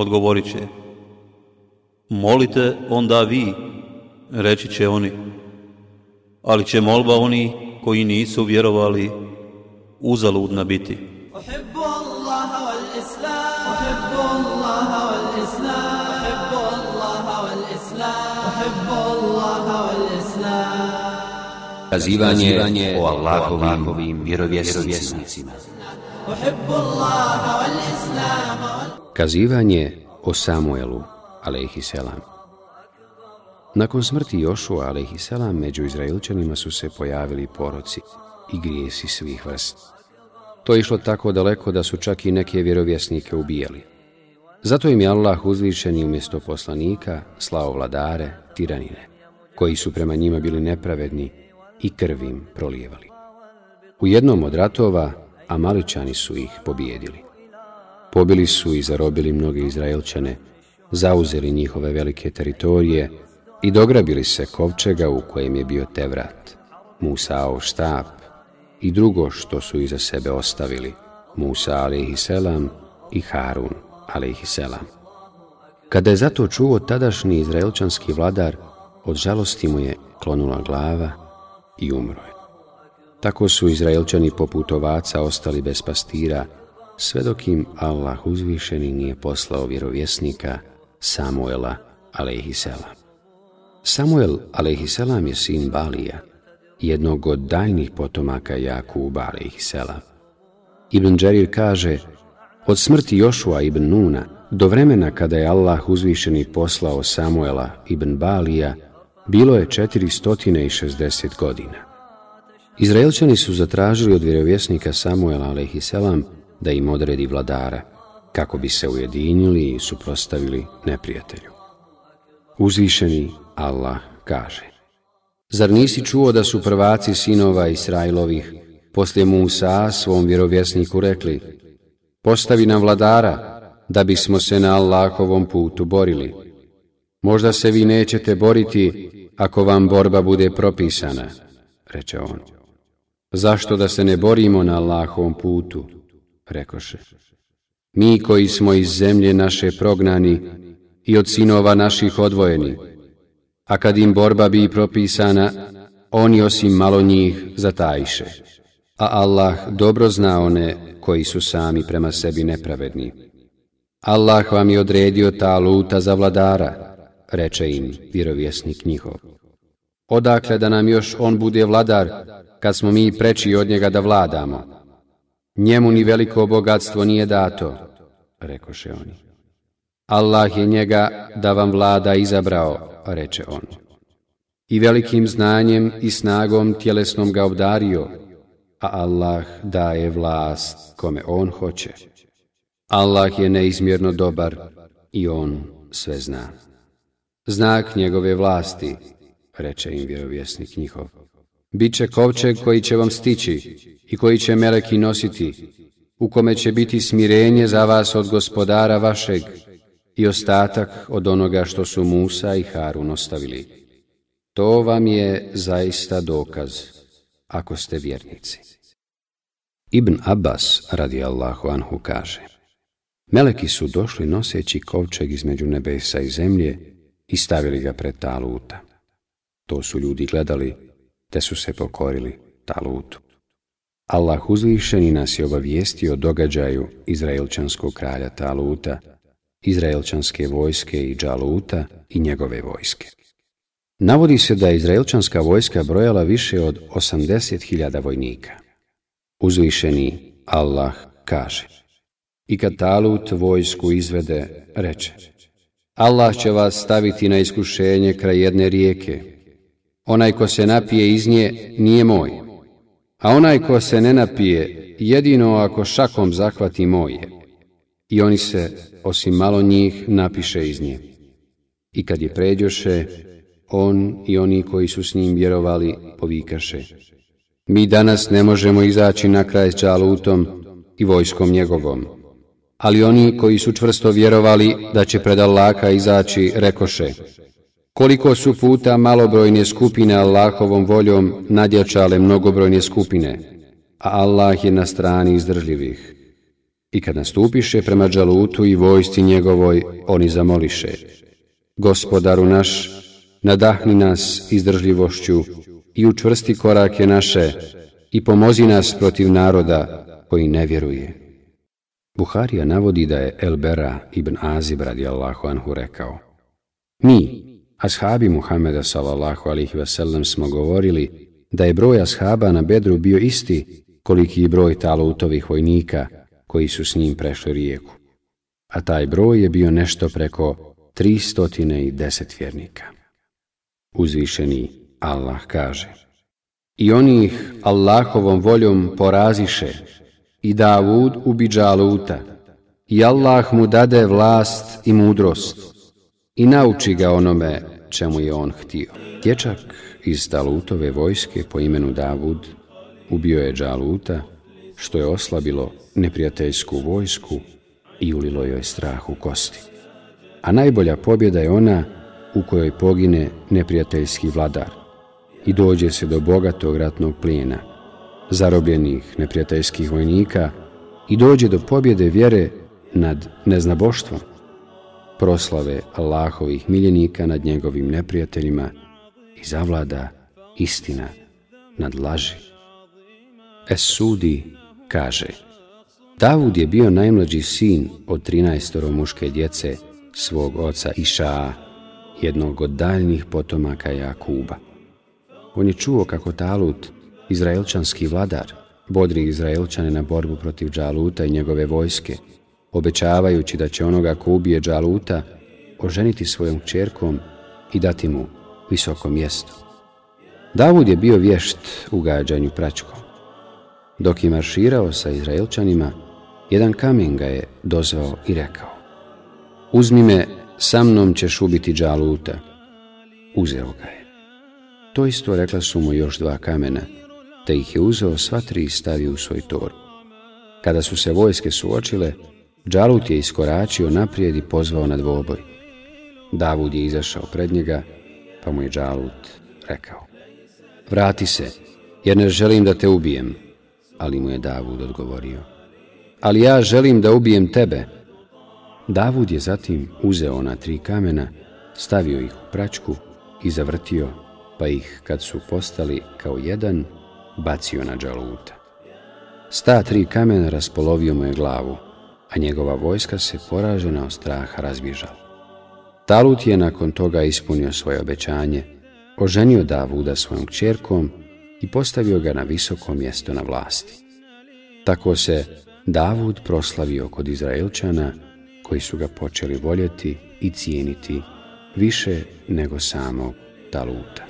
odgovorit će. Molite onda vi, reći će oni. Ali će molba oni koji nisu vjerovali uzaludna biti. Kazivanje o Allahovim vjerovjesnicima. Kazivanje o Samuelu, selam Nakon smrti Jošua, selam, među Izraelčanima su se pojavili poroci i grijesi svih vas. To je išlo tako daleko da su čak i neke vjerovjesnike ubijali. Zato im je Allah uzvišeni umjesto poslanika slao vladare, tiranine, koji su prema njima bili nepravedni i krvim prolijevali. U jednom od ratova Amaličani su ih pobijedili. Pobili su i zarobili mnoge Izraelčane, zauzeli njihove velike teritorije i dograbili se kovčega u kojem je bio Tevrat, Musao štap i drugo što su iza sebe ostavili, Musa ali i Harun alaihisselam. Kada je zato čuo tadašnji izraelčanski vladar, od žalosti mu je klonula glava i umro Tako su Izraelčani poput ovaca ostali bez pastira, sve dok im Allah uzvišeni nije poslao vjerovjesnika Samuela alaihisselam. Samuel alaihisselam je sin Balija, jednog od daljnih potomaka Jakuba alaihisselam. Ibn Đarir kaže, od smrti Jošua ibn Nuna do vremena kada je Allah uzvišeni poslao Samuela ibn Balija, bilo je 460 godina. Izraelčani su zatražili od vjerovjesnika Samuela a.s. da im odredi vladara, kako bi se ujedinili i suprostavili neprijatelju. Uzvišeni Allah kaže Zar nisi čuo da su prvaci sinova Israilovih poslije Musa svom vjerovjesniku rekli Postavi nam vladara, da bismo se na Allahovom putu borili. Možda se vi nećete boriti ako vam borba bude propisana, reče on. Zašto da se ne borimo na Allahovom putu, rekoše. Mi koji smo iz zemlje naše prognani i od sinova naših odvojeni, a kad im borba bi propisana, oni osim malo njih zatajiše. A Allah dobro zna one koji su sami prema sebi nepravedni. Allah vam je odredio ta luta za vladara, reče im vjerovjesnik njihov. Odakle da nam još on bude vladar, kad smo mi preči od njega da vladamo? Njemu ni veliko bogatstvo nije dato, rekoše oni. Allah je njega da vam vlada izabrao, reče on. I velikim znanjem i snagom tjelesnom ga obdario, a Allah daje vlast kome on hoće. Allah je neizmjerno dobar i on sve zna znak njegove vlasti, reče im vjerovjesnik njihov. Biće kovčeg koji će vam stići i koji će meleki nositi, u kome će biti smirenje za vas od gospodara vašeg i ostatak od onoga što su Musa i Harun ostavili. To vam je zaista dokaz, ako ste vjernici. Ibn Abbas, radi Allahu anhu, kaže Meleki su došli noseći kovčeg između nebesa i zemlje i stavili ga pred Taluta. To su ljudi gledali, te su se pokorili Talutu. Allah uzvišeni nas je obavijestio o događaju Izraelčanskog kralja Taluta, Izraelčanske vojske i Džaluta i njegove vojske. Navodi se da je Izraelčanska vojska brojala više od 80.000 vojnika. Uzvišeni Allah kaže I kad Talut vojsku izvede, reče Allah će vas staviti na iskušenje kraj jedne rijeke. Onaj ko se napije iz nje nije moj, a onaj ko se ne napije jedino ako šakom zahvati moje. I oni se, osim malo njih, napiše iz nje. I kad je pređoše, on i oni koji su s njim vjerovali povikaše. Mi danas ne možemo izaći na kraj s Čalutom i vojskom njegovom. Ali oni koji su čvrsto vjerovali da će pred Allaha izaći, rekoše koliko su puta malobrojne skupine Allahovom voljom nadjačale mnogobrojne skupine, a Allah je na strani izdržljivih. I kad nastupiše prema džalutu i vojsci njegovoj, oni zamoliše. Gospodaru naš, nadahni nas izdržljivošću i učvrsti korake naše i pomozi nas protiv naroda koji ne vjeruje. Buharija navodi da je Elbera ibn Azib radi Allahu anhu rekao Mi, ashabi Muhameda sallallahu alihi wasallam smo govorili da je broj ashaba na bedru bio isti koliki je broj talutovih vojnika koji su s njim prešli rijeku. A taj broj je bio nešto preko 310 vjernika. Uzvišeni Allah kaže I oni ih Allahovom voljom poraziše i Davud ubi Đaluta i Allah mu dade vlast i mudrost i nauči ga onome čemu je on htio. Tječak iz Dalutove vojske po imenu Davud ubio je Đaluta što je oslabilo neprijateljsku vojsku i ulilo joj strah u kosti. A najbolja pobjeda je ona u kojoj pogine neprijateljski vladar i dođe se do bogatog ratnog plijena, zarobljenih neprijateljskih vojnika i dođe do pobjede vjere nad neznaboštvom, proslave Allahovih miljenika nad njegovim neprijateljima i zavlada istina nad laži. Esudi kaže Davud je bio najmlađi sin od 13 muške djece svog oca Išaa, jednog od daljnih potomaka Jakuba. On je čuo kako Talut, izraelčanski vladar, bodri Izraelčane na borbu protiv Džaluta i njegove vojske, obećavajući da će onoga ko ubije Džaluta oženiti svojom čerkom i dati mu visoko mjesto. Davud je bio vješt u gađanju pračkom. Dok je marširao sa Izraelčanima, jedan kamen ga je dozvao i rekao Uzmi me, sa mnom ćeš ubiti Džaluta. Uzeo ga je. To isto rekla su mu još dva kamena, te ih je uzeo sva tri i stavio u svoj tor. Kada su se vojske suočile, Džalut je iskoračio naprijed i pozvao na dvoboj. Davud je izašao pred njega, pa mu je Džalut rekao. Vrati se, jer ne želim da te ubijem, ali mu je Davud odgovorio. Ali ja želim da ubijem tebe. Davud je zatim uzeo na tri kamena, stavio ih u pračku i zavrtio, pa ih kad su postali kao jedan, bacio na džaluta. Sta tri kamena raspolovio mu je glavu, a njegova vojska se poražena od straha razbježala. Talut je nakon toga ispunio svoje obećanje, oženio Davuda svojom kćerkom i postavio ga na visoko mjesto na vlasti. Tako se Davud proslavio kod Izraelčana, koji su ga počeli voljeti i cijeniti više nego samog Taluta.